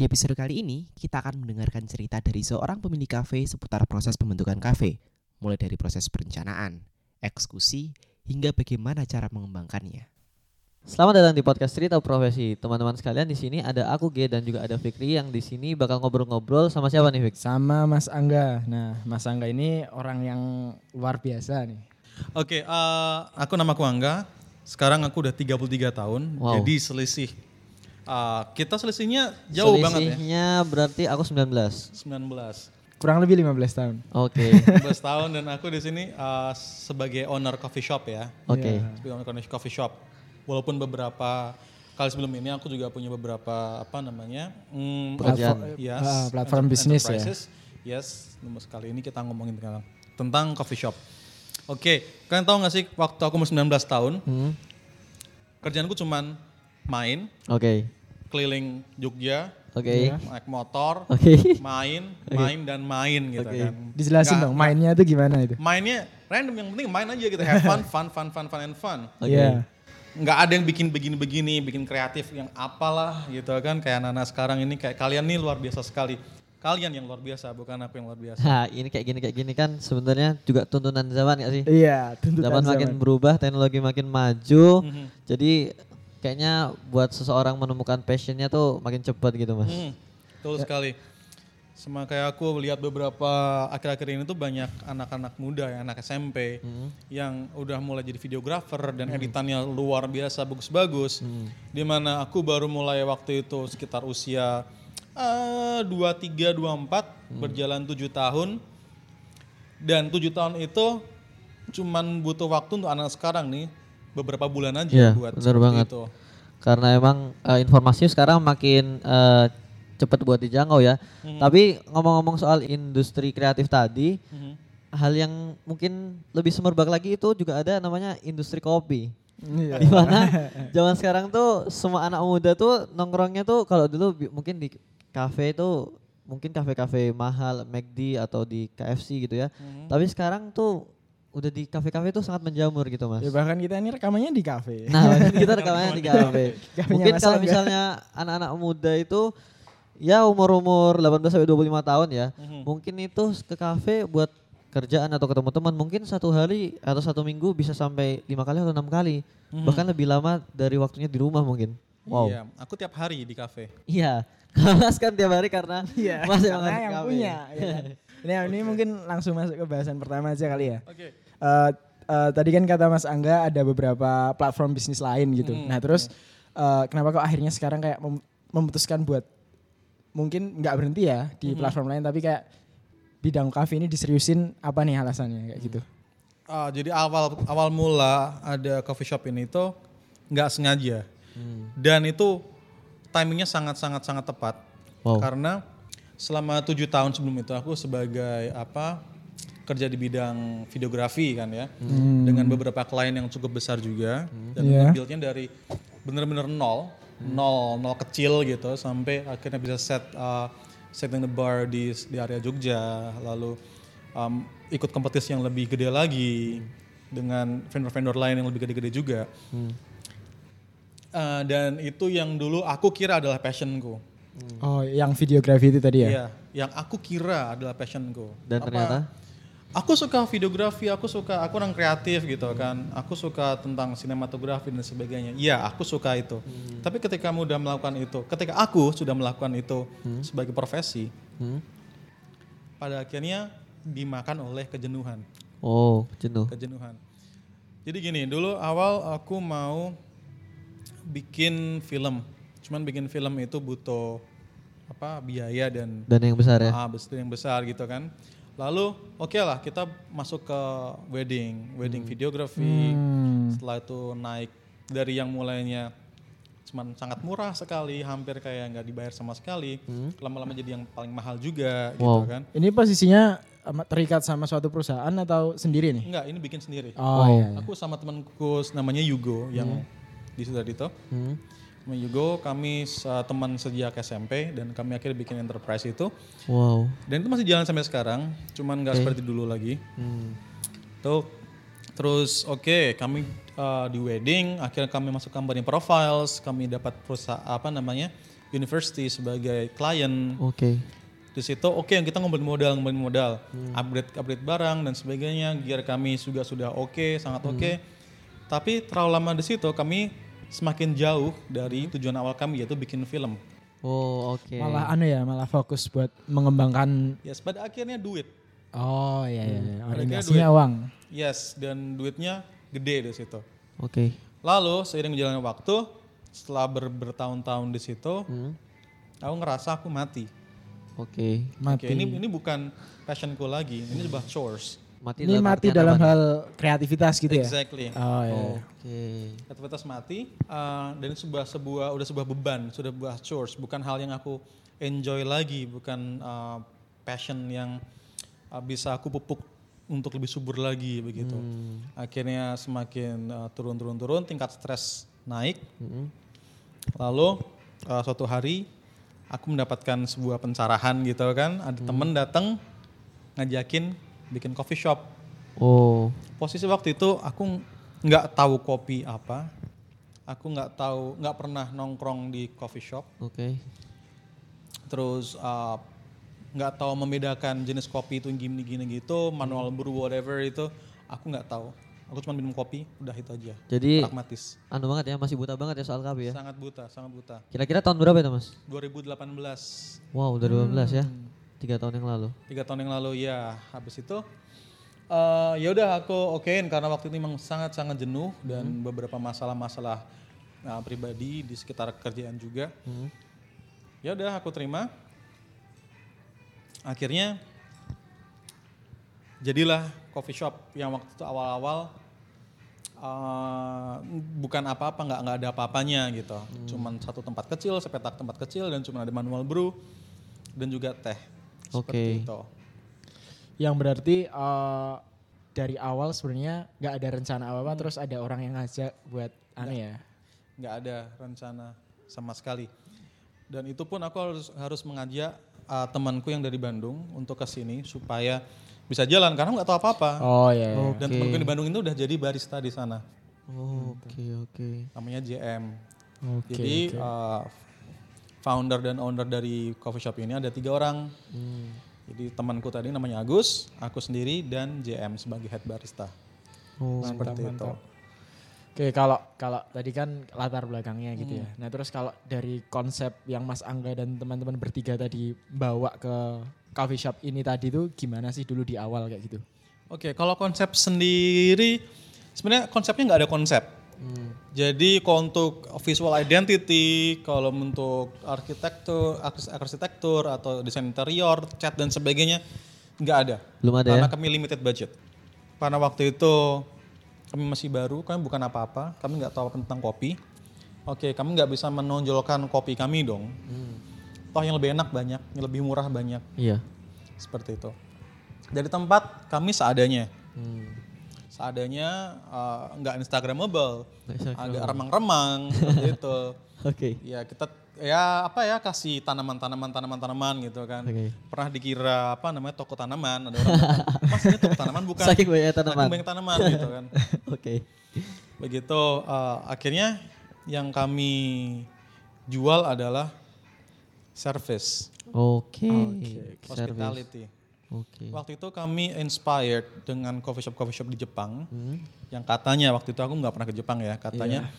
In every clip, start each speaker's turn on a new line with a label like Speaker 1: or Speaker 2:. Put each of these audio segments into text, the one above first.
Speaker 1: Di episode kali ini, kita akan mendengarkan cerita dari seorang pemilik kafe seputar proses pembentukan kafe, mulai dari proses perencanaan, eksekusi, hingga bagaimana cara mengembangkannya.
Speaker 2: Selamat datang di podcast Cerita Profesi. Teman-teman sekalian di sini ada aku G dan juga ada Fikri yang di sini bakal ngobrol-ngobrol sama siapa nih Fik?
Speaker 3: Sama Mas Angga. Nah, Mas Angga ini orang yang luar biasa nih.
Speaker 4: Oke, eh, aku nama aku Angga. Sekarang aku udah 33 tahun.
Speaker 2: Wow.
Speaker 4: Jadi selisih eh, kita selisihnya jauh banget ya.
Speaker 2: Selisihnya berarti aku 19.
Speaker 4: 19.
Speaker 3: Kurang lebih 15 tahun.
Speaker 2: Oke.
Speaker 4: 19 tahun dan aku di sini eh, sebagai owner coffee shop ya.
Speaker 2: Oke.
Speaker 4: Sebagai owner coffee shop. Walaupun beberapa kali sebelum ini aku juga punya beberapa apa namanya?
Speaker 2: Pekerjaan.
Speaker 4: platform- Yes.
Speaker 3: Ah, platform bisnis ya.
Speaker 4: Yes, nomor sekali ini kita ngomongin tentang, tentang coffee shop. Oke, kalian tahu gak sih waktu aku umur 19 tahun,
Speaker 2: Hmm.
Speaker 4: kerjaanku cuman main,
Speaker 2: Oke.
Speaker 4: keliling Jogja,
Speaker 2: Oke.
Speaker 4: naik motor,
Speaker 2: Oke.
Speaker 4: main, main dan main gitu
Speaker 2: Oke.
Speaker 4: kan.
Speaker 3: Dijelasin
Speaker 4: Nggak-
Speaker 3: dong mainnya itu gimana itu?
Speaker 4: Mainnya random yang penting main aja gitu, have fun, fun, fun, fun, fun and fun.
Speaker 2: Oke.
Speaker 3: Iya.
Speaker 4: Nggak ada yang bikin begini-begini, bikin kreatif yang apalah gitu kan. Kayak anak-anak sekarang ini kayak kalian nih luar biasa sekali. Kalian yang luar biasa, bukan aku yang luar biasa.
Speaker 2: Nah, ini kayak gini kayak gini kan sebenarnya juga tuntunan zaman gak sih?
Speaker 3: Iya, tuntutan
Speaker 2: Zaman
Speaker 3: zaman.
Speaker 2: makin berubah, teknologi makin maju.
Speaker 4: Mhm.
Speaker 2: Jadi kayaknya buat seseorang menemukan passionnya tuh makin cepat gitu mas.
Speaker 4: Hmm, betul sekali. Sama kayak aku lihat beberapa akhir-akhir ini tuh banyak anak-anak muda ya, anak SMP yang udah mulai jadi videografer dan editannya luar biasa bagus-bagus. Di mana aku baru mulai waktu itu sekitar usia eh, dua tiga dua empat berjalan tujuh tahun dan tujuh tahun itu cuman butuh waktu untuk anak sekarang nih beberapa bulan aja
Speaker 2: Iya,
Speaker 4: buat
Speaker 2: benar
Speaker 4: seperti
Speaker 2: banget.
Speaker 4: itu.
Speaker 2: Karena emang eh, informasinya sekarang makin eh, cepat buat dijangkau ya. Tapi ngomong-ngomong soal industri kreatif tadi,
Speaker 4: Mhm.
Speaker 2: hal yang mungkin lebih semerbak lagi itu juga ada namanya industri kopi.
Speaker 3: Iya.
Speaker 2: Di mana zaman sekarang tuh semua anak muda tuh nongkrongnya tuh kalau dulu mungkin di kafe itu mungkin kafe-kafe mahal, McD atau di KFC gitu ya. Tapi sekarang tuh udah di kafe-kafe tuh sangat menjamur gitu mas.
Speaker 3: Ya bahkan kita ini rekamannya di kafe.
Speaker 2: Nah, kita rekamannya di kafe. Mungkin kalau misalnya anak-anak muda itu ya umur-umur 18 sampai 25 tahun ya,
Speaker 4: Mhm.
Speaker 2: mungkin itu ke kafe buat kerjaan atau ketemu teman mungkin satu hari atau satu minggu bisa sampai lima kali atau enam kali bahkan lebih lama dari waktunya di rumah mungkin wow
Speaker 4: Iya, aku tiap hari di kafe.
Speaker 2: iya Mas kan tiap hari karena
Speaker 3: Iya.
Speaker 2: Mas emang
Speaker 3: karena yang
Speaker 2: kafe.
Speaker 3: punya. ya? Ini ini mungkin langsung masuk ke bahasan pertama aja kali ya.
Speaker 4: Oke.
Speaker 3: Eh, eh, tadi kan kata Mas Angga ada beberapa platform bisnis lain gitu.
Speaker 4: Hmm,
Speaker 3: Nah terus eh, kenapa kok akhirnya sekarang kayak mem- memutuskan buat mungkin nggak berhenti ya di
Speaker 4: Hmm.
Speaker 3: platform lain tapi kayak bidang kafe ini diseriusin apa nih alasannya kayak gitu?
Speaker 4: Ah, jadi awal awal mula ada coffee shop ini tuh nggak sengaja dan itu timingnya sangat sangat sangat tepat
Speaker 2: Wow.
Speaker 4: karena selama tujuh tahun sebelum itu aku sebagai apa kerja di bidang videografi kan ya. Dengan beberapa klien yang cukup besar juga. Dan
Speaker 3: Iya.
Speaker 4: nge-buildnya dari bener-bener nol. Nol nol kecil gitu sampai akhirnya bisa set uh, setting the bar di di area Jogja. Lalu um, ikut kompetisi yang lebih gede lagi dengan vendor-vendor lain yang lebih gede-gede juga. Uh, dan itu yang dulu aku kira adalah passionku.
Speaker 3: Oh yang videografi itu tadi ya?
Speaker 4: Iya, yang aku kira adalah passionku.
Speaker 2: Dan
Speaker 4: Apa,
Speaker 2: ternyata?
Speaker 4: Aku suka videografi, aku suka, aku orang kreatif gitu kan. Aku suka tentang sinematografi dan sebagainya. Iya, aku suka itu.
Speaker 2: Hmm.
Speaker 4: Tapi ketika kamu udah melakukan itu, ketika aku sudah melakukan itu sebagai profesi,
Speaker 2: Hmm?
Speaker 4: pada akhirnya dimakan oleh kejenuhan.
Speaker 2: oh jenuh
Speaker 4: Kejenuhan. Jadi gini, dulu awal aku mau bikin film. Cuman bikin film itu butuh apa biaya dan
Speaker 2: dan yang besar ya
Speaker 4: Ah, yang besar gitu kan. Lalu oke lah kita masuk ke wedding, wedding videography.
Speaker 3: Hmm.
Speaker 4: Setelah itu naik dari yang mulainya cuman sangat murah sekali, hampir kayak nggak dibayar sama sekali. Lama-lama jadi yang paling mahal juga gitu
Speaker 2: Wow.
Speaker 4: kan.
Speaker 3: Ini posisinya em, terikat sama suatu perusahaan atau sendiri nih?
Speaker 4: Enggak, ini bikin sendiri.
Speaker 3: Oh iya. iya.
Speaker 4: Aku sama temanku namanya Yugo yang di situ tadi tuh.
Speaker 2: Hmm?
Speaker 4: Sama Yugo kami se- teman sejak SMP dan kami akhirnya bikin enterprise itu.
Speaker 2: wow
Speaker 4: Dan itu masih jalan sampai sekarang, cuman nggak seperti dulu lagi.
Speaker 2: Hmm.
Speaker 4: Tuh, terus oke kami uh, di wedding, akhirnya kami masuk company profiles, kami dapat perusahaan apa namanya university sebagai klien.
Speaker 2: Oke.
Speaker 4: Di situ oke yang kita ngumpulin modal, ngumpulin modal, upgrade upgrade barang dan sebagainya. Gear kami juga sudah oke, sangat oke. Tapi terlalu lama di situ kami semakin jauh dari tujuan awal kami yaitu bikin film.
Speaker 2: Oh, oke.
Speaker 3: Malah anu ya, malah fokus buat mengembangkan
Speaker 4: Yes, pada akhirnya duit.
Speaker 3: Oh iya iya, iya.
Speaker 4: Pada
Speaker 3: orientasinya
Speaker 4: duit.
Speaker 3: uang.
Speaker 4: Yes, dan duitnya gede di situ.
Speaker 2: Oke.
Speaker 4: Lalu seiring berjalannya waktu, setelah ber- bertahun-tahun di situ,
Speaker 2: Hmm.
Speaker 4: aku ngerasa aku mati.
Speaker 2: Oke.
Speaker 3: Mati.
Speaker 4: Oke, ini ini bukan passionku lagi, ini sebuah chores.
Speaker 2: Mati
Speaker 3: ini
Speaker 2: dalam
Speaker 3: mati dalam
Speaker 2: apa
Speaker 3: hal kreativitas gitu ya.
Speaker 4: Exactly.
Speaker 3: Oh iya. iya.
Speaker 2: Oke.
Speaker 4: Aktivitas mati uh, dan ini sebuah sebuah udah sebuah beban, sudah sebuah chores, bukan hal yang aku enjoy lagi, bukan uh, passion yang uh, bisa aku pupuk untuk lebih subur lagi begitu. Akhirnya semakin uh, turun-turun-turun, tingkat stres naik.
Speaker 2: Mm-mm.
Speaker 4: Lalu uh, suatu hari aku mendapatkan sebuah pencerahan gitu kan, ada temen datang ngajakin bikin coffee shop.
Speaker 2: Oh.
Speaker 4: Posisi waktu itu aku nggak tahu kopi apa, aku nggak tahu nggak pernah nongkrong di coffee shop,
Speaker 2: Oke.
Speaker 4: terus uh, nggak tahu membedakan jenis kopi itu gini-gini gitu, manual brew whatever itu, aku nggak tahu. Aku cuma minum kopi, udah itu aja.
Speaker 2: Jadi
Speaker 4: Pragmatis.
Speaker 2: anu banget ya, masih buta banget ya soal kopi ya.
Speaker 4: Sangat buta, sangat buta.
Speaker 2: Kira-kira tahun berapa itu mas?
Speaker 4: 2018
Speaker 2: Wow, udah 12 ya.
Speaker 4: Hmm.
Speaker 2: Tiga tahun yang lalu.
Speaker 4: tiga tahun yang lalu ya habis itu eh ya udah aku okein karena waktu itu memang sangat sangat jenuh dan beberapa masalah-masalah nah, pribadi di sekitar kerjaan juga
Speaker 2: Hmm.
Speaker 4: ya udah aku terima akhirnya jadilah coffee shop yang waktu itu awal-awal eh, bukan apa-apa nggak nggak ada apa-apanya gitu cuman satu tempat kecil sepetak tempat kecil dan cuma ada manual brew dan juga teh seperti
Speaker 2: Oke.
Speaker 4: itu
Speaker 3: Yang berarti eh, dari awal sebenarnya nggak ada rencana apa-apa terus ada orang yang ngajak buat aneh ya.
Speaker 4: nggak ada rencana sama sekali. Dan itu pun aku harus harus mengajak uh, temanku yang dari Bandung untuk ke sini supaya bisa jalan karena nggak tahu apa-apa.
Speaker 3: Oh iya. iya.
Speaker 4: Dan temanku di Bandung itu udah jadi barista di sana.
Speaker 2: Oh, Oke oke.
Speaker 4: Namanya JM.
Speaker 3: Oke.
Speaker 4: jadi uh, founder dan owner dari coffee shop ini ada tiga orang.
Speaker 2: Hmm.
Speaker 4: Jadi temanku tadi namanya Agus, aku sendiri dan JM sebagai head barista.
Speaker 2: Oh.
Speaker 4: Seperti itu.
Speaker 3: Oke, kalau kalau tadi kan latar belakangnya gitu
Speaker 4: Hmm.
Speaker 3: ya. Nah, terus kalau dari konsep yang Mas Angga dan teman-teman bertiga tadi bawa ke coffee shop ini tadi tuh gimana sih dulu di awal kayak gitu?
Speaker 4: Oke, kalau konsep sendiri sebenarnya konsepnya nggak ada konsep.
Speaker 2: Hmm.
Speaker 4: Jadi kalau untuk visual identity, kalau untuk arsitektur, arsitektur atau desain interior, cat dan sebagainya nggak ada.
Speaker 2: Belum ada
Speaker 4: Karena
Speaker 2: ya?
Speaker 4: kami limited budget. Karena waktu itu kami masih baru, kami bukan apa-apa, kami nggak tahu tentang kopi. Oke, kami nggak bisa menonjolkan kopi kami dong.
Speaker 2: Hmm.
Speaker 4: Toh yang lebih enak banyak, yang lebih murah banyak,
Speaker 2: Iya.
Speaker 4: seperti itu. Dari tempat kami seadanya
Speaker 2: Hmm.
Speaker 4: Seadanya uh, nggak instagramable
Speaker 2: Nggak Instagramable.
Speaker 4: agak remang-remang seperti itu
Speaker 2: Oke.
Speaker 4: ya kita ya apa ya kasih tanaman-tanaman tanaman-tanaman gitu kan
Speaker 2: Oke.
Speaker 4: pernah dikira apa namanya toko tanaman ada orang mas ini toko tanaman bukan
Speaker 2: Saking banyak tanaman.
Speaker 4: Saking banyak tanaman gitu kan
Speaker 2: Oke.
Speaker 4: begitu uh, akhirnya yang kami jual adalah service
Speaker 2: Oke. Service.
Speaker 4: hospitality
Speaker 2: Oke.
Speaker 4: waktu itu kami inspired dengan coffee shop coffee shop di Jepang.
Speaker 2: Hmm.
Speaker 4: yang katanya waktu itu aku nggak pernah ke Jepang ya katanya.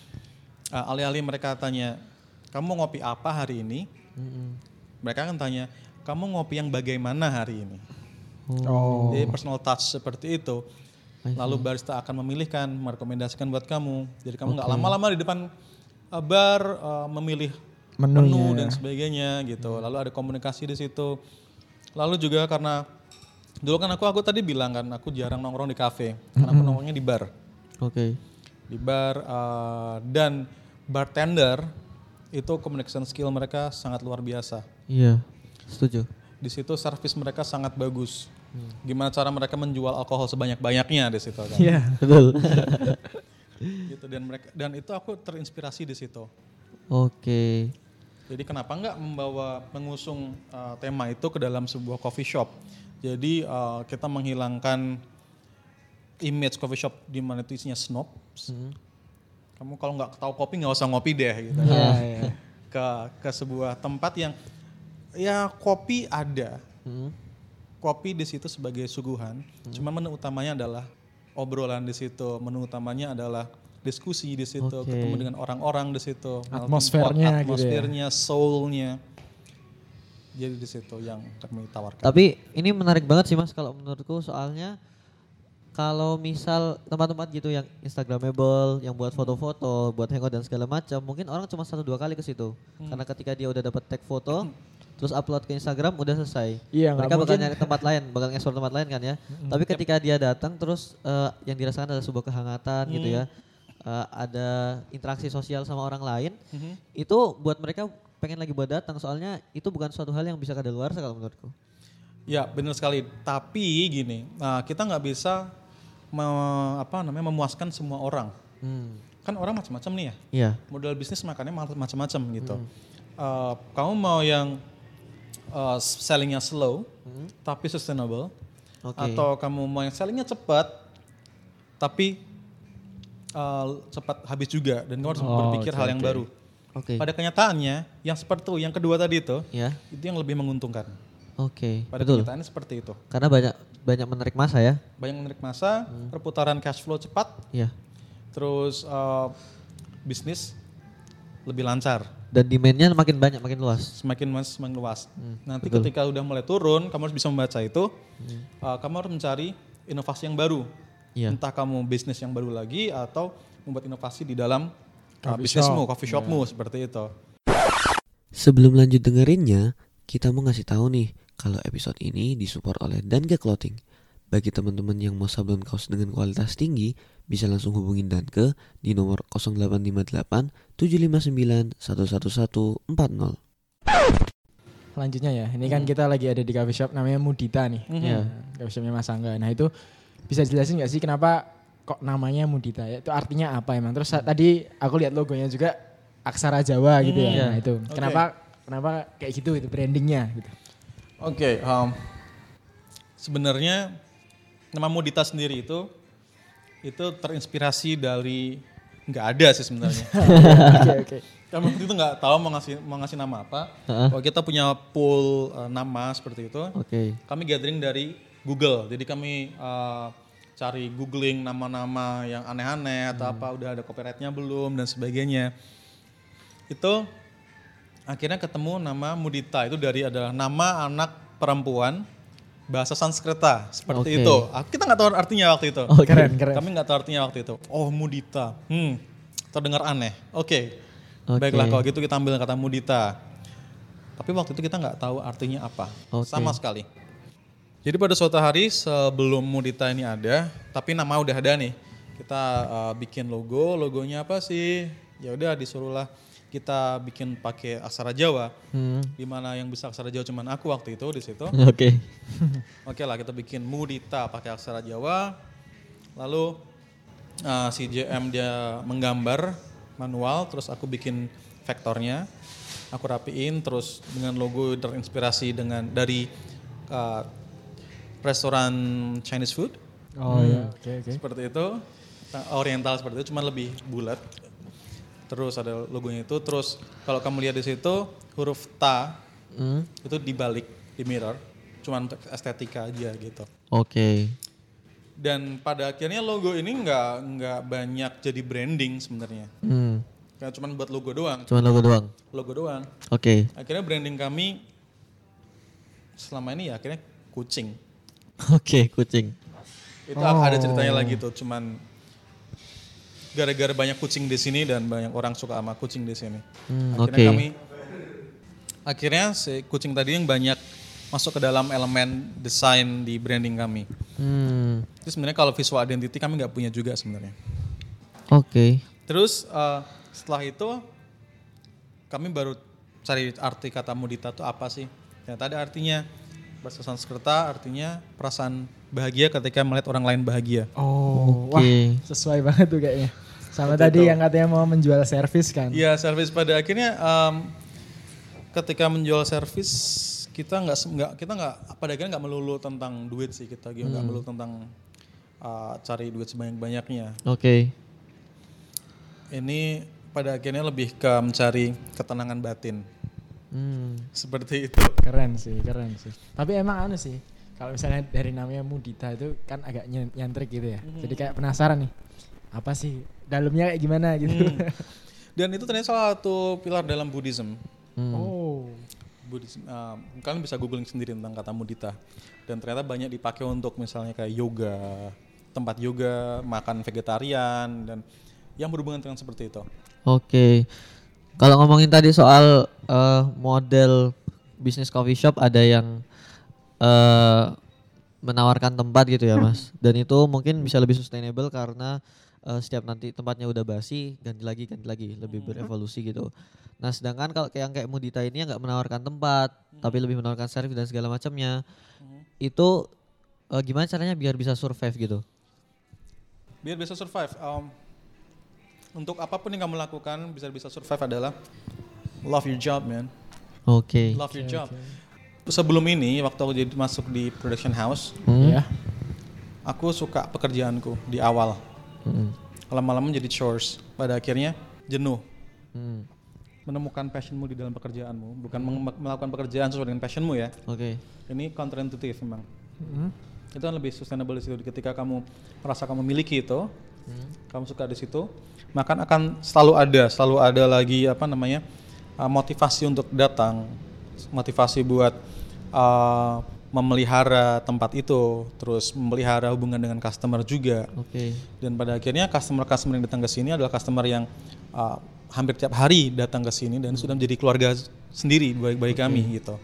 Speaker 4: Uh, alih-alih mereka tanya kamu ngopi apa hari ini?
Speaker 2: Mm-mm.
Speaker 4: mereka akan tanya kamu ngopi yang bagaimana hari ini?
Speaker 3: Oh.
Speaker 4: jadi personal touch seperti itu. Lalu barista akan memilihkan merekomendasikan buat kamu. Jadi kamu nggak lama-lama di depan uh, bar uh, memilih
Speaker 3: Menunya.
Speaker 4: menu dan sebagainya gitu. Lalu ada komunikasi di situ. Lalu juga karena dulu kan aku aku tadi bilang kan aku jarang nongkrong di kafe karena aku nongkrongnya di bar
Speaker 2: Oke.
Speaker 4: di bar uh, dan bartender itu communication skill mereka sangat luar biasa.
Speaker 2: Iya. Setuju.
Speaker 4: Di situ servis mereka sangat bagus. Gimana cara mereka menjual alkohol sebanyak-banyaknya di situ kan.
Speaker 3: Iya.
Speaker 2: Betul.
Speaker 4: Gitu dan mereka dan itu aku terinspirasi di situ.
Speaker 2: Oke.
Speaker 4: Jadi kenapa nggak membawa mengusung uh, tema itu ke dalam sebuah coffee shop. Jadi uh, kita menghilangkan image coffee shop di mana itu isinya snobs.
Speaker 2: Hmm.
Speaker 4: Kamu kalau nggak tahu kopi nggak usah ngopi deh gitu.
Speaker 3: Iya, iya.
Speaker 4: ke ke sebuah tempat yang ya kopi ada.
Speaker 2: Hmm.
Speaker 4: Kopi di situ sebagai suguhan. Cuma menu utamanya adalah obrolan di situ. Menu utamanya adalah diskusi di situ,
Speaker 2: Oke.
Speaker 4: ketemu dengan orang-orang di situ, pot,
Speaker 3: Atmosfernya gitu ya.
Speaker 4: atmosfernya, soulnya. Jadi di situ yang kami tawarkan.
Speaker 2: Tapi ini menarik banget sih mas kalau menurutku soalnya kalau misal tempat-tempat gitu yang instagramable, yang buat foto-foto, buat hangout dan segala macam, mungkin orang cuma satu dua kali ke situ.
Speaker 3: Hmm.
Speaker 2: Karena ketika dia udah dapat tag foto, terus upload ke Instagram udah selesai.
Speaker 3: Iya,
Speaker 2: Mereka bakal
Speaker 3: mungkin. Hmm.
Speaker 2: nyari tempat lain, bakal nge-explore tempat lain kan ya. Tapi ketika dia datang terus eh, yang dirasakan adalah sebuah kehangatan gitu
Speaker 3: Hmm.
Speaker 2: ya. Eh, ada interaksi sosial sama orang lain.
Speaker 4: Mhm.
Speaker 2: Itu buat mereka pengen lagi buat datang soalnya itu bukan suatu hal yang bisa kadaluarsa kalau menurutku.
Speaker 4: Ya benar sekali. Tapi gini, nah, kita nggak bisa me- apa namanya memuaskan semua orang.
Speaker 2: Hmm.
Speaker 4: Kan orang macam-macam nih ya.
Speaker 2: Iya.
Speaker 4: Model bisnis makanya ma- macam-macam gitu. Eh, kamu mau yang eh, sellingnya slow tapi sustainable,
Speaker 2: Oke.
Speaker 4: atau kamu mau yang sellingnya cepat tapi eh, cepat habis juga dan kamu harus
Speaker 3: Oh,
Speaker 4: berpikir
Speaker 3: oke,
Speaker 4: hal yang
Speaker 3: oke.
Speaker 4: baru.
Speaker 2: Oke.
Speaker 4: Pada kenyataannya, yang seperti itu, yang kedua tadi itu,
Speaker 2: Ya.
Speaker 4: itu yang lebih menguntungkan.
Speaker 2: Oke.
Speaker 4: Pada
Speaker 2: Betul.
Speaker 4: kenyataannya seperti itu.
Speaker 2: Karena banyak banyak menarik masa ya.
Speaker 4: banyak menarik masa, perputaran cash flow cepat,
Speaker 2: Iya.
Speaker 4: terus eh, bisnis lebih lancar,
Speaker 2: Dan demand-nya makin banyak, makin luas.
Speaker 4: semakin mas semakin luas. Nanti
Speaker 2: betul.
Speaker 4: ketika udah mulai turun, kamu harus bisa membaca itu, eh, kamu harus mencari inovasi yang baru.
Speaker 2: Iya.
Speaker 4: Entah kamu bisnis yang baru lagi atau membuat inovasi di dalam
Speaker 3: Coffee
Speaker 4: bisnismu,
Speaker 3: shop.
Speaker 4: coffee shopmu seperti itu.
Speaker 5: Sebelum lanjut dengerinnya, kita mau ngasih tahu nih kalau episode ini disupport oleh Danke Clothing. Bagi teman-teman yang mau sablon kaos dengan kualitas tinggi, bisa langsung hubungin Danke di nomor 0858 759 11140.
Speaker 3: Selanjutnya ya, ini kan kita lagi ada di coffee shop namanya Mudita nih.
Speaker 2: Iya.
Speaker 3: Coffee shopnya Mas Angga. Nah itu bisa jelasin nggak sih kenapa kok namanya Mudita ya? Itu artinya apa emang? Terus sa- tadi aku lihat logonya juga aksara Jawa gitu ya.
Speaker 2: Iya.
Speaker 3: Nah itu
Speaker 4: Oke.
Speaker 3: kenapa kenapa kayak gitu itu brandingnya gitu?
Speaker 4: Oke, um, sebenarnya nama Mudita sendiri itu itu terinspirasi dari nggak ada sih sebenarnya.
Speaker 3: Oke oke.
Speaker 4: Kami waktu itu nggak tahu mau ngasih mau ngasih nama apa.
Speaker 2: Heeh.
Speaker 4: Kalau kita punya pool uh, nama seperti itu,
Speaker 2: Oke.
Speaker 4: kami gathering dari Google. Jadi kami uh, cari googling nama-nama yang aneh-aneh atau apa udah ada copyrightnya belum dan sebagainya. Itu akhirnya ketemu nama Mudita itu dari adalah nama anak perempuan bahasa Sanskerta seperti
Speaker 2: Oke.
Speaker 4: itu. Ah, Kita nggak tahu artinya waktu itu.
Speaker 2: Oke.
Speaker 3: Keren keren.
Speaker 4: Kami nggak tahu artinya waktu itu. Oh Mudita, hmm, terdengar aneh. Oke,
Speaker 2: Oke.
Speaker 4: baiklah kalau gitu kita ambil kata Mudita. Tapi waktu itu kita nggak tahu artinya apa,
Speaker 2: Oke.
Speaker 4: sama sekali. Jadi pada suatu hari sebelum Mudita ini ada, tapi nama udah ada nih. Kita uh, bikin logo, logonya apa sih? Ya udah disuruhlah kita bikin pakai aksara Jawa.
Speaker 2: Hmm.
Speaker 4: Di mana yang bisa aksara Jawa cuman aku waktu itu di situ.
Speaker 2: Oke.
Speaker 4: Oke lah kita bikin Mudita pakai aksara Jawa. Lalu uh, si JM dia menggambar manual, terus aku bikin vektornya, aku rapiin, terus dengan logo terinspirasi dengan dari uh, restoran Chinese food
Speaker 3: Oh iya oke oke.
Speaker 4: seperti itu, Nah, oriental seperti itu, cuma lebih bulat. Terus ada logonya itu, terus kalau kamu lihat di situ huruf ta
Speaker 2: Hmm.
Speaker 4: itu dibalik di mirror, cuman untuk estetika aja gitu.
Speaker 2: Oke.
Speaker 4: Dan pada akhirnya logo ini nggak nggak banyak jadi branding sebenarnya.
Speaker 2: Hmm.
Speaker 4: Kayak cuman buat logo doang,
Speaker 2: Cuma logo doang.
Speaker 4: logo doang.
Speaker 2: Oke.
Speaker 4: Akhirnya branding kami selama ini ya akhirnya kucing.
Speaker 2: Oke, kucing.
Speaker 4: Itu ada ceritanya lagi tuh, cuman gara-gara banyak kucing di sini dan banyak orang suka sama kucing di sini.
Speaker 2: Hmm,
Speaker 4: akhirnya
Speaker 2: oke.
Speaker 4: kami akhirnya si kucing tadi yang banyak masuk ke dalam elemen desain di branding kami.
Speaker 2: Hmm.
Speaker 4: Itu sebenarnya kalau visual identity kami nggak punya juga sebenarnya.
Speaker 2: Oke.
Speaker 4: Terus eh, setelah itu kami baru cari arti kata mudita itu apa sih? Ternyata ada artinya bahasa Sanskerta artinya perasaan bahagia ketika melihat orang lain bahagia.
Speaker 3: Oh
Speaker 2: Oke.
Speaker 3: wah sesuai banget tuh kayaknya. Sama
Speaker 4: Seperti
Speaker 3: tadi
Speaker 4: itu.
Speaker 3: yang katanya mau menjual servis kan.
Speaker 4: Iya, servis pada akhirnya em, ketika menjual servis kita nggak nggak kita nggak pada akhirnya nggak melulu tentang duit sih kita gitu nggak melulu tentang uh, cari duit sebanyak banyaknya.
Speaker 2: Oke.
Speaker 4: Ini pada akhirnya lebih ke mencari ketenangan batin.
Speaker 2: Hmm.
Speaker 4: Seperti itu.
Speaker 3: Keren sih, keren sih. Tapi emang anu sih, kalau misalnya dari namanya Mudita itu kan agak nyen- nyentrik gitu ya. Jadi kayak penasaran nih, apa sih dalamnya kayak gimana gitu.
Speaker 4: Hmm. Dan itu ternyata salah satu pilar dalam Buddhism.
Speaker 2: Hmm.
Speaker 3: oh,
Speaker 4: Buddhism uh, kalian bisa googling sendiri tentang kata mudita. Dan ternyata banyak dipakai untuk misalnya kayak yoga, tempat yoga, makan vegetarian dan yang berhubungan dengan seperti itu.
Speaker 2: Oke. Kalau ngomongin tadi soal eh, model bisnis coffee shop ada yang eh menawarkan tempat gitu ya, Mas. Dan itu mungkin bisa lebih sustainable karena eh, setiap nanti tempatnya udah basi, ganti lagi, ganti lagi, lebih berevolusi gitu. Nah, sedangkan kalau kayak yang kayak Mudita ini nggak menawarkan tempat, tapi lebih menawarkan servis dan segala macamnya. Itu eh, gimana caranya biar bisa survive gitu?
Speaker 4: Biar bisa survive, um, untuk apa pun yang kamu lakukan bisa bisa survive adalah love your job, man.
Speaker 2: Oke.
Speaker 4: Love your job. Sebelum ini, waktu aku jadi masuk di production house,
Speaker 2: Hmm.
Speaker 3: ya.
Speaker 4: aku suka pekerjaanku di awal.
Speaker 2: Hmm.
Speaker 4: Lama-lama jadi chores. Pada akhirnya jenuh.
Speaker 2: Hmm.
Speaker 4: Menemukan passionmu di dalam pekerjaanmu, bukan meng- melakukan pekerjaan sesuai dengan passionmu ya.
Speaker 2: Oke.
Speaker 4: Ini counterintuitive memang.
Speaker 3: Hmm.
Speaker 4: Itu kan lebih sustainable di situ. Ketika kamu merasa kamu memiliki itu, kamu suka di situ, maka akan selalu ada, selalu ada lagi apa namanya uh, motivasi untuk datang, motivasi buat uh, memelihara tempat itu, terus memelihara hubungan dengan customer juga.
Speaker 2: Oke.
Speaker 4: Dan pada akhirnya customer-customer yang datang ke sini adalah customer yang uh, hampir tiap hari datang ke sini dan sudah menjadi keluarga sendiri bagi, bagi kami gitu.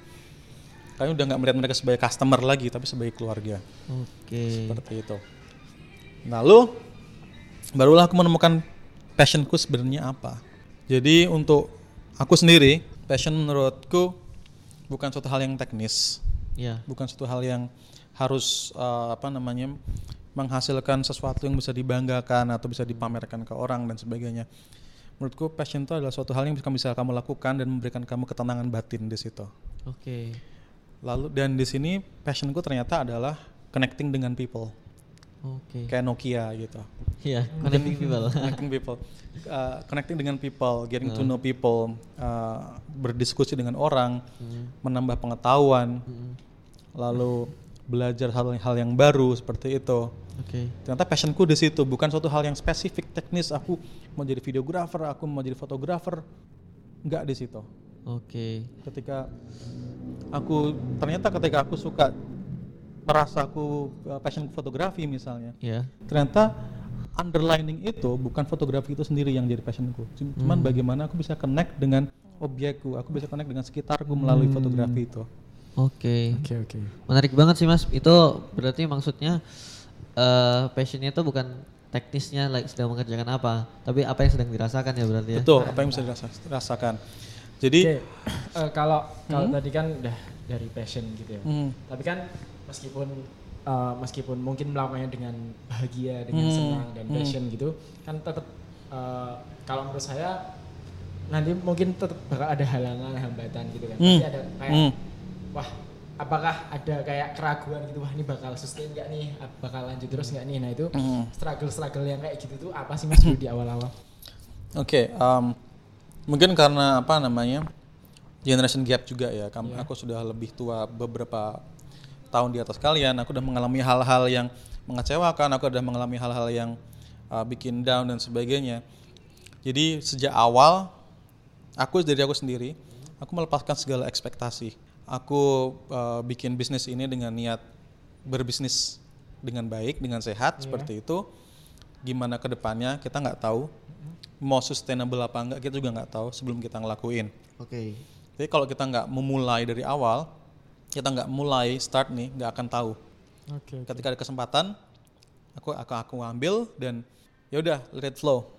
Speaker 4: Kami udah nggak melihat mereka sebagai customer lagi, tapi sebagai keluarga
Speaker 2: Oke.
Speaker 4: seperti itu. Lalu barulah aku menemukan passionku sebenarnya apa. Jadi untuk aku sendiri, passion menurutku bukan suatu hal yang teknis,
Speaker 2: Ya.
Speaker 4: bukan suatu hal yang harus uh, apa namanya menghasilkan sesuatu yang bisa dibanggakan atau bisa dipamerkan ke orang dan sebagainya. Menurutku passion itu adalah suatu hal yang bisa bisa kamu lakukan dan memberikan kamu ketenangan batin di situ.
Speaker 2: Oke.
Speaker 4: Lalu dan di sini passionku ternyata adalah connecting dengan people,
Speaker 2: Oke.
Speaker 4: kayak Nokia gitu.
Speaker 2: Iya, connecting people.
Speaker 4: connecting people, Uh, connecting dengan people, getting to know people, uh, berdiskusi dengan orang, menambah pengetahuan, lalu belajar hal-hal yang baru seperti itu.
Speaker 2: Oke.
Speaker 4: Ternyata passionku di situ bukan suatu hal yang spesifik teknis. Aku mau jadi videographer, aku mau jadi fotografer, nggak di situ.
Speaker 2: Oke.
Speaker 4: Ketika aku ternyata ketika aku suka merasa aku uh, passion fotografi misalnya,
Speaker 2: Ya.
Speaker 4: ternyata underlining itu bukan fotografi itu sendiri yang jadi passionku Cum- cuman bagaimana aku bisa connect dengan objekku aku bisa connect dengan sekitarku melalui fotografi itu
Speaker 2: Oke.
Speaker 3: Oke oke.
Speaker 2: Menarik banget sih Mas. Itu berarti maksudnya eh passionnya itu bukan teknisnya like sedang mengerjakan apa, tapi apa yang sedang dirasakan ya berarti ya.
Speaker 4: betul apa yang bisa dirasa- dirasakan jadi
Speaker 3: Oke, eh, kalau kalau tadi kan udah dari passion gitu ya.
Speaker 4: Hmm.
Speaker 3: Tapi kan meskipun eh, meskipun mungkin melakukannya dengan bahagia, dengan
Speaker 4: Hmm.
Speaker 3: senang dan passion gitu, kan tetap eh, kalau menurut saya nanti mungkin tetap bakal ada halangan, hambatan gitu kan.
Speaker 4: Hmm.
Speaker 3: Pasti ada kayak
Speaker 4: Hmm.
Speaker 3: wah apakah ada kayak keraguan gitu wah ini bakal sustain nggak nih bakal lanjut terus nggak nih nah itu
Speaker 4: Hmm.
Speaker 3: struggle struggle yang kayak gitu tuh apa sih mas di awal awal
Speaker 4: oke um, mungkin karena apa namanya generation gap juga ya Kam- aku sudah lebih tua beberapa tahun di atas kalian aku udah mengalami hal-hal yang mengecewakan aku udah mengalami hal-hal yang uh, bikin down dan sebagainya. Jadi sejak awal aku dari aku sendiri aku melepaskan segala ekspektasi. Aku uh, bikin bisnis ini dengan niat berbisnis dengan baik dengan sehat seperti itu. Gimana ke depannya kita nggak tahu. Mau sustainable apa enggak kita juga nggak tahu sebelum kita ngelakuin.
Speaker 2: Oke.
Speaker 4: jadi kalau kita nggak memulai dari awal kita nggak mulai start nih nggak akan tahu.
Speaker 3: Oke
Speaker 4: ketika ada kesempatan aku aku aku ambil dan ya udah let it flow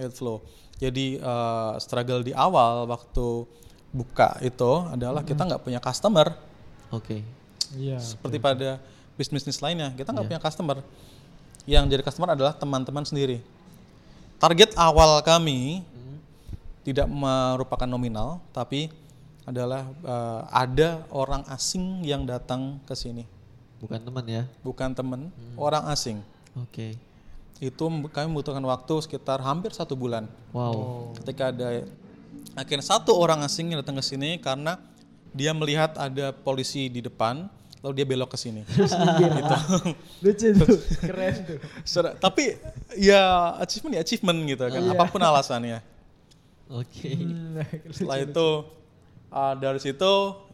Speaker 4: let it flow. Jadi eh, struggle di awal waktu buka itu adalah kita nggak punya customer.
Speaker 2: Oke.
Speaker 3: iya
Speaker 4: seperti pada bisnis bisnis lainnya kita nggak punya customer. Yang jadi customer adalah teman-teman sendiri. Target awal kami tidak merupakan nominal tapi adalah eh, ada orang asing yang datang ke sini
Speaker 2: Bukan teman ya.
Speaker 4: bukan teman orang asing
Speaker 2: Oke.
Speaker 4: itu kami membutuhkan waktu sekitar hampir satu bulan.
Speaker 2: Wow.
Speaker 4: Ketika ada akhirnya satu orang asing yang datang ke sini karena dia melihat ada polisi di depan, lalu dia belok ke sini. gitu.
Speaker 3: Lucu tuh, keren tuh.
Speaker 4: Tapi ya achievement ya achievement gitu kan, apa pun alasannya.
Speaker 2: Oke.
Speaker 3: Hmm,
Speaker 4: Setelah itu uh, dari situ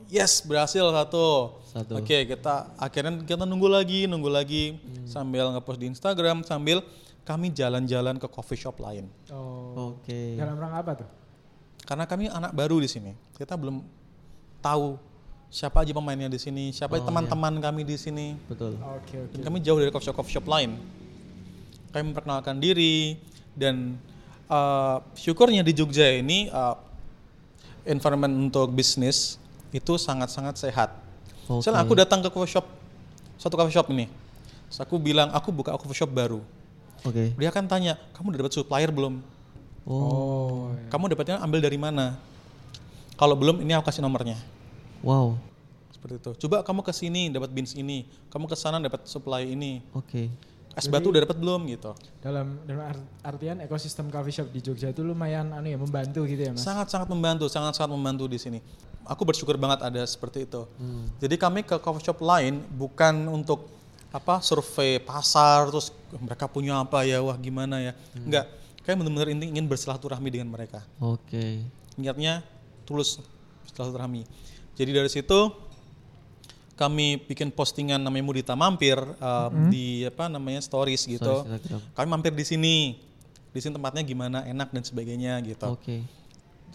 Speaker 4: yes berhasil satu.
Speaker 2: Satu.
Speaker 4: Oke kita akhirnya kita nunggu lagi nunggu lagi
Speaker 2: Hmm.
Speaker 4: sambil ngepost di Instagram sambil kami jalan-jalan ke coffee shop lain.
Speaker 3: Oh.
Speaker 2: Oke.
Speaker 3: Dalam rangka apa tuh?
Speaker 4: Karena kami anak baru di sini kita belum tahu siapa aja pemainnya di sini siapa
Speaker 2: Oh,
Speaker 4: teman-teman kami di sini.
Speaker 2: Betul.
Speaker 3: Oke oke.
Speaker 4: Dan kami jauh dari coffee shop coffee shop lain. Kami memperkenalkan diri dan uh, syukurnya di Jogja ini uh, environment untuk bisnis itu sangat-sangat sehat.
Speaker 2: Oke.
Speaker 4: Misalnya aku datang ke coffee shop, satu coffee shop ini, Terus aku bilang aku buka coffee shop baru.
Speaker 2: Oke.
Speaker 4: Dia akan tanya, kamu udah dapat supplier belum?
Speaker 2: Oh.
Speaker 3: Oh.
Speaker 4: Kamu dapatnya ambil dari mana? Kalau belum, ini aku kasih nomornya.
Speaker 2: Wow.
Speaker 4: Seperti itu. Coba kamu ke sini dapat beans ini, kamu ke sana dapat supply ini.
Speaker 2: Oke.
Speaker 4: Es batu udah dapat belum gitu.
Speaker 3: Dalam dalam art- artian ekosistem coffee shop di Jogja itu lumayan anu ya membantu gitu ya mas.
Speaker 4: Sangat-sangat membantu, sangat-sangat membantu di sini. Aku bersyukur banget ada seperti itu. Jadi kami ke coffee shop lain bukan untuk apa survei pasar terus mereka punya apa ya wah gimana ya. Enggak. Kami benar-benar ingin bersilaturahmi dengan mereka.
Speaker 2: Oke.
Speaker 4: Niatnya tulus silaturahmi. Jadi dari situ kami bikin postingan namanya Mudita mampir uh, di apa namanya stories gitu.
Speaker 2: Stories Instagram.
Speaker 4: Kami mampir di sini. Di sini tempatnya gimana, enak dan sebagainya gitu
Speaker 2: Oke.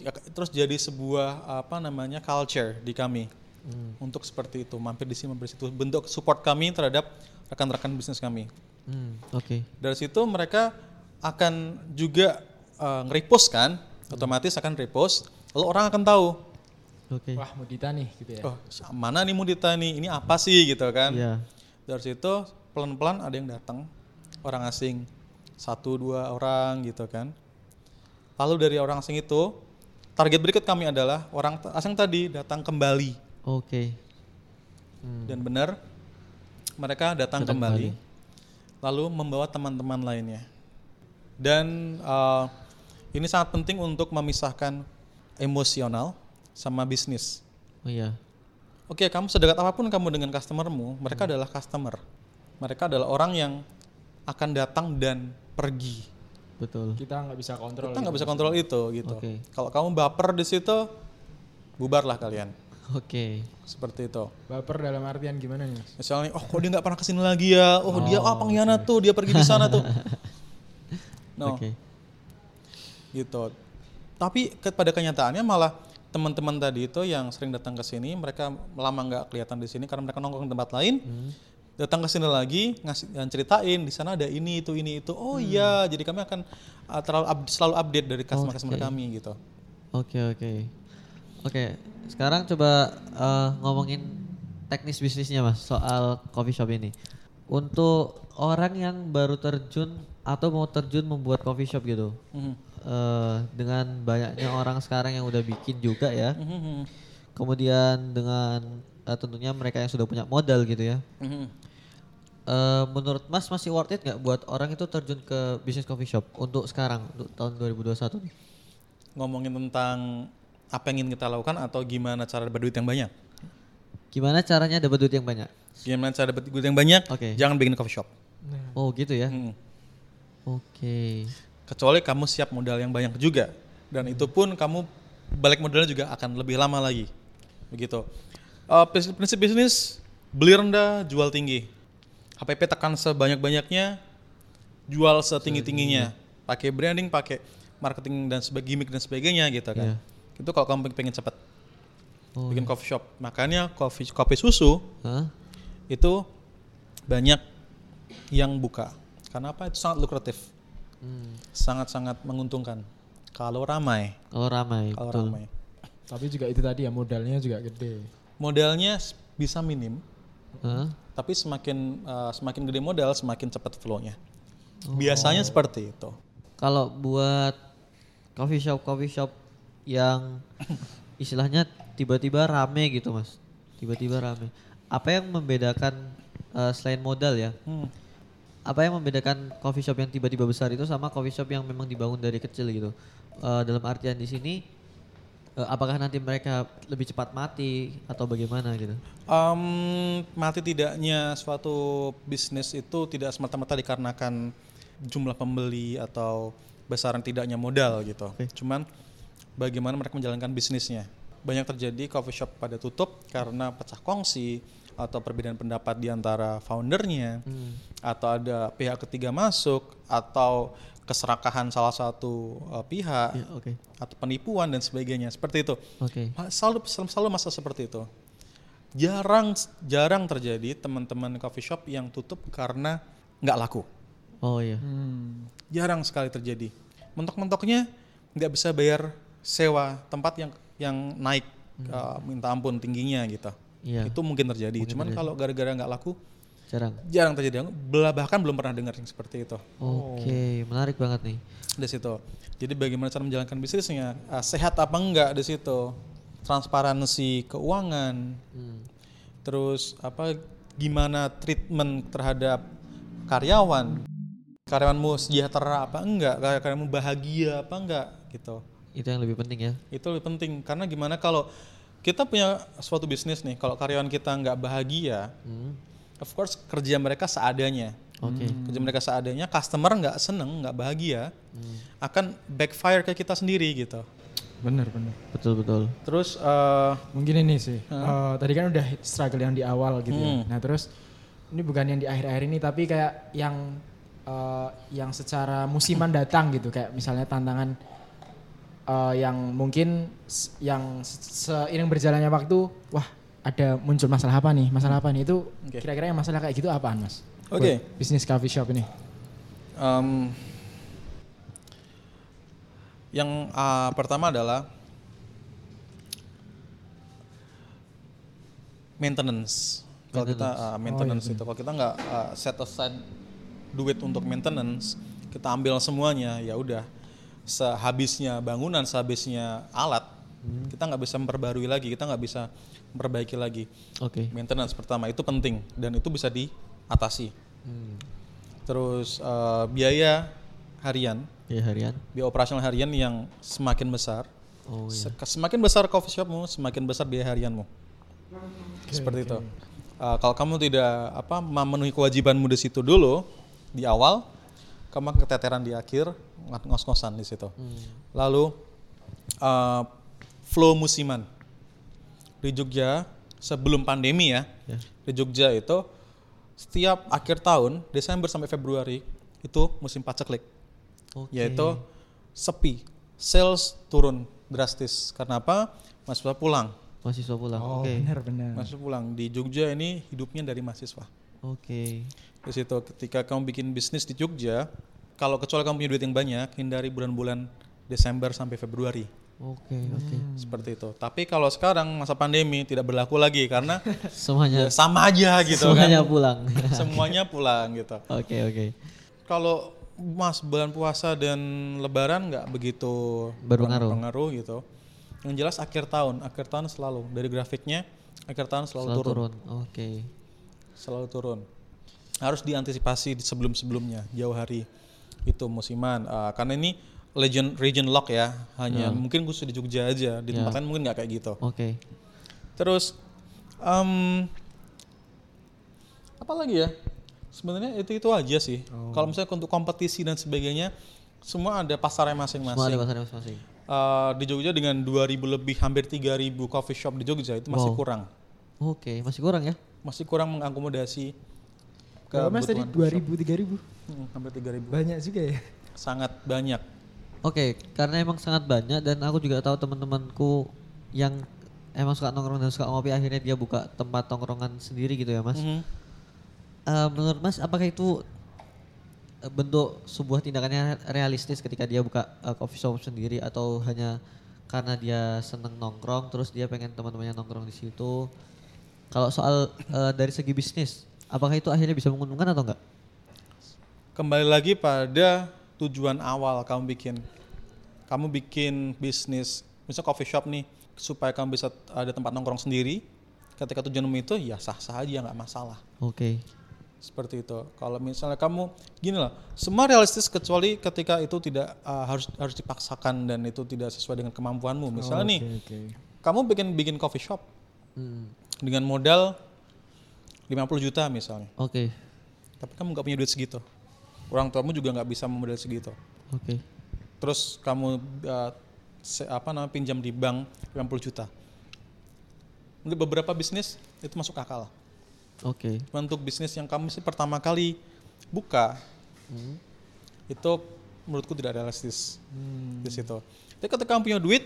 Speaker 4: ya, terus jadi sebuah apa namanya culture di kami
Speaker 2: Hmm.
Speaker 4: untuk seperti itu mampir di sini mampir di situ bentuk support kami terhadap rekan-rekan bisnis kami
Speaker 2: Hmm. Oke.
Speaker 4: dari situ mereka akan juga uh, nge-repost kan otomatis akan repost lalu orang akan tahu
Speaker 2: Oke.
Speaker 3: Wah Mudita nih gitu ya.
Speaker 4: oh mana nih Mudita nih ini apa sih gitu kan
Speaker 2: Iya.
Speaker 4: dari situ pelan-pelan ada yang datang orang asing satu dua orang gitu kan lalu dari orang asing itu target berikut kami adalah orang asing tadi datang kembali
Speaker 2: Oke. Hmm.
Speaker 4: dan benar mereka datang
Speaker 2: Datang
Speaker 4: kembali, lalu membawa teman-teman lainnya dan uh, ini sangat penting untuk memisahkan emosional sama bisnis
Speaker 2: Oh iya.
Speaker 4: Oke, kamu sedekat apa pun kamu dengan customermu, mereka adalah customer. Mereka adalah orang yang akan datang dan pergi.
Speaker 2: Betul.
Speaker 3: Kita nggak bisa kontrol.
Speaker 4: Kita nggak bisa kontrol itu gitu.
Speaker 2: Oke.
Speaker 4: Kalau kamu baper di situ, bubarlah kalian.
Speaker 2: Oke.
Speaker 4: Seperti itu.
Speaker 3: Baper dalam artian gimana nih mas?
Speaker 4: Misalnya, oh kok dia nggak pernah ke sini lagi ya? Oh, dia ah pengkhianat tuh, dia pergi di sana tuh. No,
Speaker 2: Oke.
Speaker 4: gitu. Tapi pada kenyataannya malah teman-teman tadi itu yang sering datang ke sini, mereka lama nggak kelihatan di sini karena mereka nongkrong di tempat lain. Datang ke sini lagi ngasih dan ceritain di sana ada ini itu ini itu. Oh iya, jadi kami akan uh, terlalu up- selalu update dari customer-customer
Speaker 2: Oke.
Speaker 4: kami gitu.
Speaker 2: Oke oke. Oke. Sekarang coba eh, ngomongin teknis bisnisnya mas soal coffee shop ini. Untuk orang yang baru terjun atau mau terjun membuat coffee shop gitu.
Speaker 4: Mhm.
Speaker 2: Eh, dengan banyaknya orang sekarang yang udah bikin juga ya.
Speaker 4: Mhm.
Speaker 2: Kemudian dengan eh, tentunya mereka yang sudah punya modal gitu ya.
Speaker 4: Mhm.
Speaker 2: Eh, menurut Mas masih worth it nggak buat orang itu terjun ke bisnis coffee shop untuk sekarang untuk tahun 2021 nih?
Speaker 4: Ngomongin tentang apa yang ingin kita lakukan atau gimana cara dapat duit yang banyak.
Speaker 2: Gimana caranya dapat duit yang banyak?
Speaker 4: Gimana cara dapat duit yang banyak?
Speaker 2: Oke.
Speaker 4: Jangan bikin coffee shop.
Speaker 2: Oh gitu ya.
Speaker 4: Mhm.
Speaker 2: Oke.
Speaker 4: Kecuali kamu siap modal yang banyak juga. Dan itu pun kamu balik modalnya juga akan lebih lama lagi. Begitu. Eh, prinsip prinsip bisnis beli rendah jual tinggi. HPP tekan sebanyak banyaknya jual setinggi. Tingginya pakai branding pakai marketing dan sebagai gimmick dan sebagainya gitu kan. Itu kalau kamu pengen cepat
Speaker 2: Oh,
Speaker 4: bikin coffee shop. Makanya coffee kopi susu
Speaker 2: Hah?
Speaker 4: itu banyak yang buka. Karena apa? Itu sangat lukratif
Speaker 2: Hmm.
Speaker 4: sangat-sangat menguntungkan kalau ramai
Speaker 2: Kalau ramai,
Speaker 4: kalau
Speaker 2: betul.
Speaker 4: ramai
Speaker 3: Tapi juga itu tadi ya modalnya juga gede.
Speaker 4: modalnya bisa minim
Speaker 2: Hah?
Speaker 4: tapi semakin uh, semakin gede modal semakin cepat flow-nya biasanya seperti itu
Speaker 2: Kalau buat coffee shop coffee shop yang istilahnya tiba-tiba rame gitu mas, tiba-tiba rame. Apa yang membedakan eh, selain modal ya?
Speaker 4: Hmm.
Speaker 2: Apa yang membedakan coffee shop yang tiba-tiba besar itu sama coffee shop yang memang dibangun dari kecil gitu? Eh, dalam artian di sini eh, apakah nanti mereka lebih cepat mati atau bagaimana gitu?
Speaker 4: Em, mati tidaknya suatu bisnis itu tidak semata-mata dikarenakan jumlah pembeli atau besaran tidaknya modal gitu. Cuman bagaimana mereka menjalankan bisnisnya. Banyak terjadi coffee shop pada tutup karena pecah kongsi atau perbedaan pendapat di antara foundernya atau ada pihak ketiga masuk atau keserakahan salah satu uh, pihak
Speaker 2: Ya, oke.
Speaker 4: atau penipuan dan sebagainya seperti itu. Selalu selalu, selalu masa seperti itu. Jarang jarang terjadi teman-teman coffee shop yang tutup karena nggak laku.
Speaker 2: Oh iya.
Speaker 3: Hmm.
Speaker 4: Jarang sekali terjadi. Mentok-mentoknya nggak bisa bayar sewa tempat yang yang naik uh, minta ampun tingginya gitu.
Speaker 2: Iya.
Speaker 4: Itu mungkin terjadi. Cuman kalau gara-gara nggak laku
Speaker 2: Jarang.
Speaker 4: jarang terjadi. Bahkan belum pernah dengar yang seperti itu.
Speaker 2: Oke, menarik banget nih.
Speaker 4: di situ. Jadi bagaimana cara menjalankan bisnisnya, uh, sehat apa enggak di situ, transparansi keuangan, terus apa gimana treatment terhadap karyawan, karyawanmu sejahtera apa enggak, karyawanmu bahagia apa enggak gitu.
Speaker 2: Itu yang lebih penting ya.
Speaker 4: Itu lebih penting karena gimana kalau kita punya suatu bisnis nih, kalau karyawan kita nggak bahagia, of course kerja mereka seadanya.
Speaker 2: Oke.
Speaker 4: Kerja mereka seadanya, customer nggak seneng, nggak bahagia, akan backfire ke kita sendiri gitu.
Speaker 3: Bener bener.
Speaker 2: Betul betul.
Speaker 4: Terus eh,
Speaker 3: Mungkin ini sih. eh, tadi kan udah struggle yang di awal gitu ya.
Speaker 4: Hmm.
Speaker 3: Nah terus ini bukan yang di akhir-akhir ini tapi kayak yang eh, yang secara musiman datang gitu kayak misalnya tantangan eh, yang mungkin yang se- seiring berjalannya waktu wah ada muncul masalah apa nih masalah apa nih itu
Speaker 4: Oke.
Speaker 3: kira-kira yang masalah kayak gitu apaan mas?
Speaker 4: Oke.
Speaker 3: Buat Bisnis coffee shop ini.
Speaker 4: em, yang ah, pertama adalah maintenance. Kalau kita ah, maintenance itu, kalau kita nggak ah, set aside duit untuk maintenance, kita ambil semuanya, ya udah sehabisnya bangunan, sehabisnya alat, kita nggak bisa memperbarui lagi, kita nggak bisa memperbaiki lagi.
Speaker 2: Oke.
Speaker 4: Maintenance pertama itu penting dan itu bisa diatasi. Terus eh, biaya harian,
Speaker 2: Ya harian.
Speaker 4: biaya operasional harian yang semakin besar.
Speaker 2: Oh iya.
Speaker 4: Se- Semakin besar coffee shopmu, semakin besar biaya harianmu. Seperti itu. Eh, kalau kamu tidak apa memenuhi kewajibanmu di situ dulu di awal, kamu akan keteteran di akhir ng- ngos-ngosan di situ. Lalu eh, flow musiman di Jogja sebelum pandemi ya,
Speaker 2: Ya.
Speaker 4: di Jogja itu setiap akhir tahun Desember sampai Februari itu musim paceklik
Speaker 2: Oke.
Speaker 4: yaitu sepi sales turun drastis karena apa mahasiswa pulang
Speaker 2: Mahasiswa pulang.
Speaker 3: Oh
Speaker 2: Oke.
Speaker 3: benar benar.
Speaker 4: mahasiswa pulang di Jogja ini hidupnya dari mahasiswa
Speaker 2: Oke.
Speaker 4: Di situ ketika kamu bikin bisnis di Jogja kalau kecuali kamu punya duit yang banyak hindari bulan-bulan Desember sampai Februari
Speaker 2: Oke, oke.
Speaker 4: seperti itu tapi kalau sekarang masa pandemi tidak berlaku lagi karena
Speaker 2: Semuanya
Speaker 4: ya sama aja gitu
Speaker 2: semuanya
Speaker 4: kan
Speaker 2: pulang.
Speaker 4: semuanya pulang gitu
Speaker 2: Oke, oke.
Speaker 4: kalau mas bulan puasa dan lebaran nggak begitu
Speaker 2: Berpengaruh.
Speaker 4: berpengaruh gitu yang jelas akhir tahun akhir tahun selalu dari grafiknya akhir tahun selalu,
Speaker 2: Selalu
Speaker 4: turun,
Speaker 2: turun. Oke.
Speaker 4: selalu turun harus diantisipasi di sebelum sebelumnya jauh hari itu musiman Ah, karena ini region region lock ya hanya mungkin khusus di Jogja aja di tempat lain mungkin nggak kayak gitu
Speaker 2: Oke.
Speaker 4: Terus em, apa lagi ya? Sebenarnya itu itu aja sih. Kalau misalnya untuk kompetisi dan sebagainya, semua ada pasarnya
Speaker 2: Semua ada
Speaker 4: masing-masing.
Speaker 2: pasarnya masing-masing.
Speaker 4: Eh, di Jogja dengan 2000 lebih hampir 3000 coffee shop di Jogja itu masih
Speaker 2: Wow.
Speaker 4: kurang.
Speaker 2: Oke, masih kurang ya?
Speaker 4: Masih kurang mengakomodasi
Speaker 3: Kalau mas tadi
Speaker 4: kebutuhan
Speaker 3: 2000 3000
Speaker 4: Hmm, hampir 3000.
Speaker 3: banyak juga ya.
Speaker 4: Sangat banyak.
Speaker 2: Oke, karena emang sangat banyak dan aku juga tahu teman-temanku yang emang suka nongkrong dan suka ngopi akhirnya dia buka tempat tongkrongan sendiri gitu ya mas.
Speaker 4: Mhm.
Speaker 2: Eh, menurut mas apakah itu eh, bentuk sebuah tindakannya realistis ketika dia buka eh, coffee shop sendiri atau hanya karena dia seneng nongkrong terus dia pengen teman-temannya nongkrong di situ? Kalau soal eh, dari segi bisnis, apakah itu akhirnya bisa menguntungkan atau enggak?
Speaker 4: Kembali lagi pada tujuan awal kamu bikin. Kamu bikin bisnis, misalnya coffee shop nih, supaya kamu bisa ada tempat nongkrong sendiri. Ketika tujuanmu itu ya sah-sah aja nggak masalah.
Speaker 2: Oke.
Speaker 4: Seperti itu. Kalau misalnya kamu gini lah, semua realistis kecuali ketika itu tidak uh, harus harus dipaksakan dan itu tidak sesuai dengan kemampuanmu. Misalnya nih,
Speaker 3: Oke, oke.
Speaker 4: kamu bikin bikin coffee shop
Speaker 2: Hmm.
Speaker 4: dengan modal 50 juta misalnya,
Speaker 2: Oke.
Speaker 4: tapi kamu nggak punya duit segitu. Orang tuamu juga nggak bisa memodal segitu.
Speaker 2: Oke.
Speaker 4: Terus kamu uh, se- apa namanya pinjam di bank 50 juta. Untuk beberapa bisnis itu masuk akal.
Speaker 2: Oke.
Speaker 4: Cuma untuk bisnis yang kamu sih pertama kali buka itu menurutku tidak realistis di situ. Tapi ketika kamu punya duit,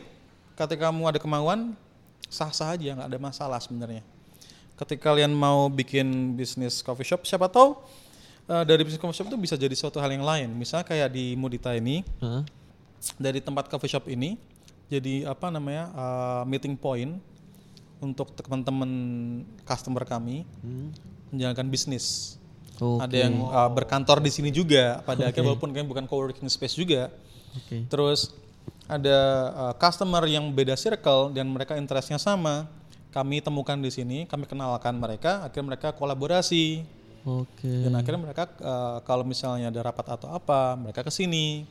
Speaker 4: ketika kamu ada kemauan, sah-sah aja nggak ada masalah sebenarnya. Ketika kalian mau bikin bisnis coffee shop, siapa tahu eh, dari bisnis coffee shop itu bisa jadi suatu hal yang lain. Misalnya kayak di Mudita ini,
Speaker 2: Heeh.
Speaker 4: dari tempat coffee shop ini jadi apa namanya uh, meeting point untuk teman-teman customer kami menjalankan bisnis.
Speaker 2: Oke.
Speaker 4: Ada yang uh, berkantor di sini juga pada
Speaker 2: Oke.
Speaker 4: akhirnya walaupun kan bukan co-working space juga.
Speaker 2: Oke.
Speaker 4: Terus ada uh, customer yang beda circle dan mereka interestnya sama. Kami temukan di sini, kami kenalkan mereka, akhirnya mereka kolaborasi.
Speaker 2: Oke.
Speaker 4: Dan akhirnya mereka uh, kalau misalnya ada rapat atau apa, mereka ke sini.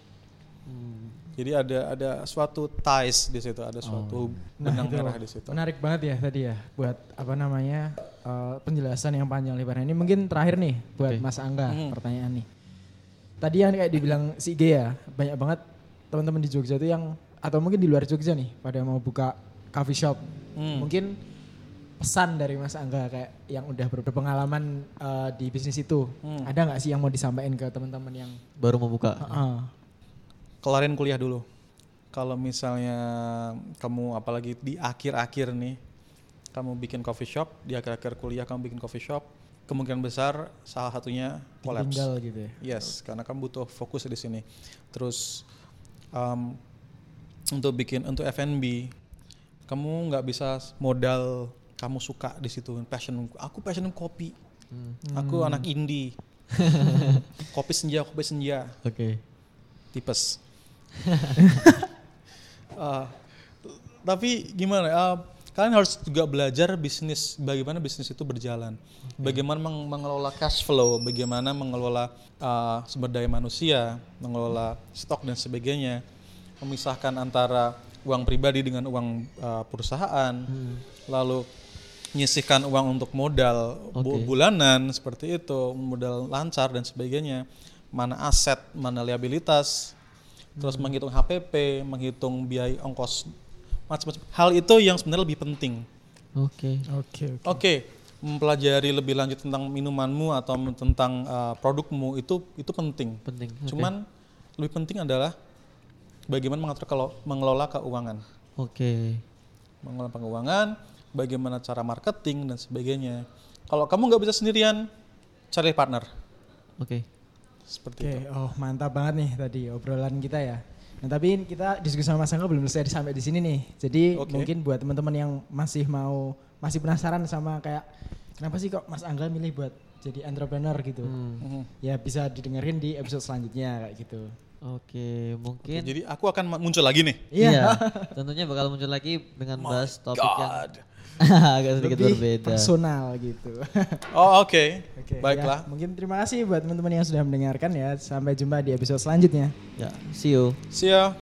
Speaker 4: Jadi ada ada suatu ties di situ, ada suatu benang
Speaker 3: itu
Speaker 4: merah di situ.
Speaker 3: Menarik banget ya tadi ya buat apa namanya eh, penjelasan yang panjang lebar. Ini mungkin terakhir nih buat
Speaker 2: Oke.
Speaker 3: Mas Angga
Speaker 4: Hmm.
Speaker 3: pertanyaan nih. Tadi yang kayak dibilang si G ya, banyak banget teman-teman di Jogja tuh yang atau mungkin di luar Jogja nih pada mau buka coffee shop.
Speaker 4: Hmm.
Speaker 3: Mungkin pesan dari Mas Angga kayak yang udah ber- berpengalaman eh, di bisnis itu.
Speaker 4: Hmm.
Speaker 3: Ada nggak sih yang mau disampaikan ke teman-teman yang
Speaker 2: Baru mau buka.
Speaker 3: Heeh.
Speaker 4: Kelarin kuliah dulu. Kalau misalnya kamu apalagi di akhir-akhir nih, kamu bikin coffee shop, di akhir-akhir kuliah kamu bikin coffee shop, kemungkinan besar salah satunya collapse.
Speaker 3: tinggal gitu ya.
Speaker 4: Yes, karena kamu butuh fokus di sini. Terus um, untuk bikin untuk F&B, kamu nggak bisa modal kamu suka di situ passion. Aku passion kopi. Aku anak indie. kopi senja, kopi senja,
Speaker 2: Oke.
Speaker 4: tipes. Uh, tapi gimana? Uh, kalian harus juga belajar bisnis, bagaimana bisnis itu berjalan, bagaimana meng- mengelola cash flow, bagaimana mengelola uh, sumber daya manusia, mengelola stok dan sebagainya, memisahkan antara uang pribadi dengan uang uh, perusahaan, lalu menyisihkan uang untuk modal
Speaker 2: Oke.
Speaker 4: bulanan seperti itu, modal lancar dan sebagainya, mana aset, mana liabilitas, terus menghitung HPP, menghitung biaya ongkos macam-macam. Hal itu yang sebenarnya lebih penting.
Speaker 2: Oke.
Speaker 3: Oke, oke.
Speaker 4: Oke, mempelajari lebih lanjut tentang minumanmu atau tentang uh, produkmu itu itu penting.
Speaker 2: Penting. Oke.
Speaker 4: Cuman lebih penting adalah bagaimana mengatur kalau mengelola keuangan,
Speaker 2: Oke.
Speaker 4: mengelola keuangan, bagaimana cara marketing dan sebagainya. Kalau kamu nggak bisa sendirian, cari partner.
Speaker 2: Oke.
Speaker 4: Seperti
Speaker 3: Oke,
Speaker 4: itu.
Speaker 3: oh mantap banget nih tadi obrolan kita ya. Nah tapi kita diskusi sama Mas Angga belum selesai sampai di sini nih. Jadi
Speaker 4: Oke.
Speaker 3: mungkin buat teman-teman yang masih mau masih penasaran sama kayak kenapa sih kok Mas Angga milih buat jadi entrepreneur gitu.
Speaker 4: Mhm.
Speaker 3: Ya bisa didengerin di episode selanjutnya kayak gitu.
Speaker 2: Oke, mungkin
Speaker 4: Jadi aku akan muncul lagi nih.
Speaker 2: iya. tentunya bakal muncul lagi dengan bahas topik yang agak sedikit
Speaker 3: Lebih
Speaker 2: berbeda.
Speaker 3: personal gitu.
Speaker 4: Oh oke,
Speaker 3: Oke,
Speaker 4: baiklah.
Speaker 3: ya, mungkin terima kasih buat teman-teman yang sudah mendengarkan ya. Sampai jumpa di episode selanjutnya.
Speaker 2: Ya, see you.
Speaker 4: See ya.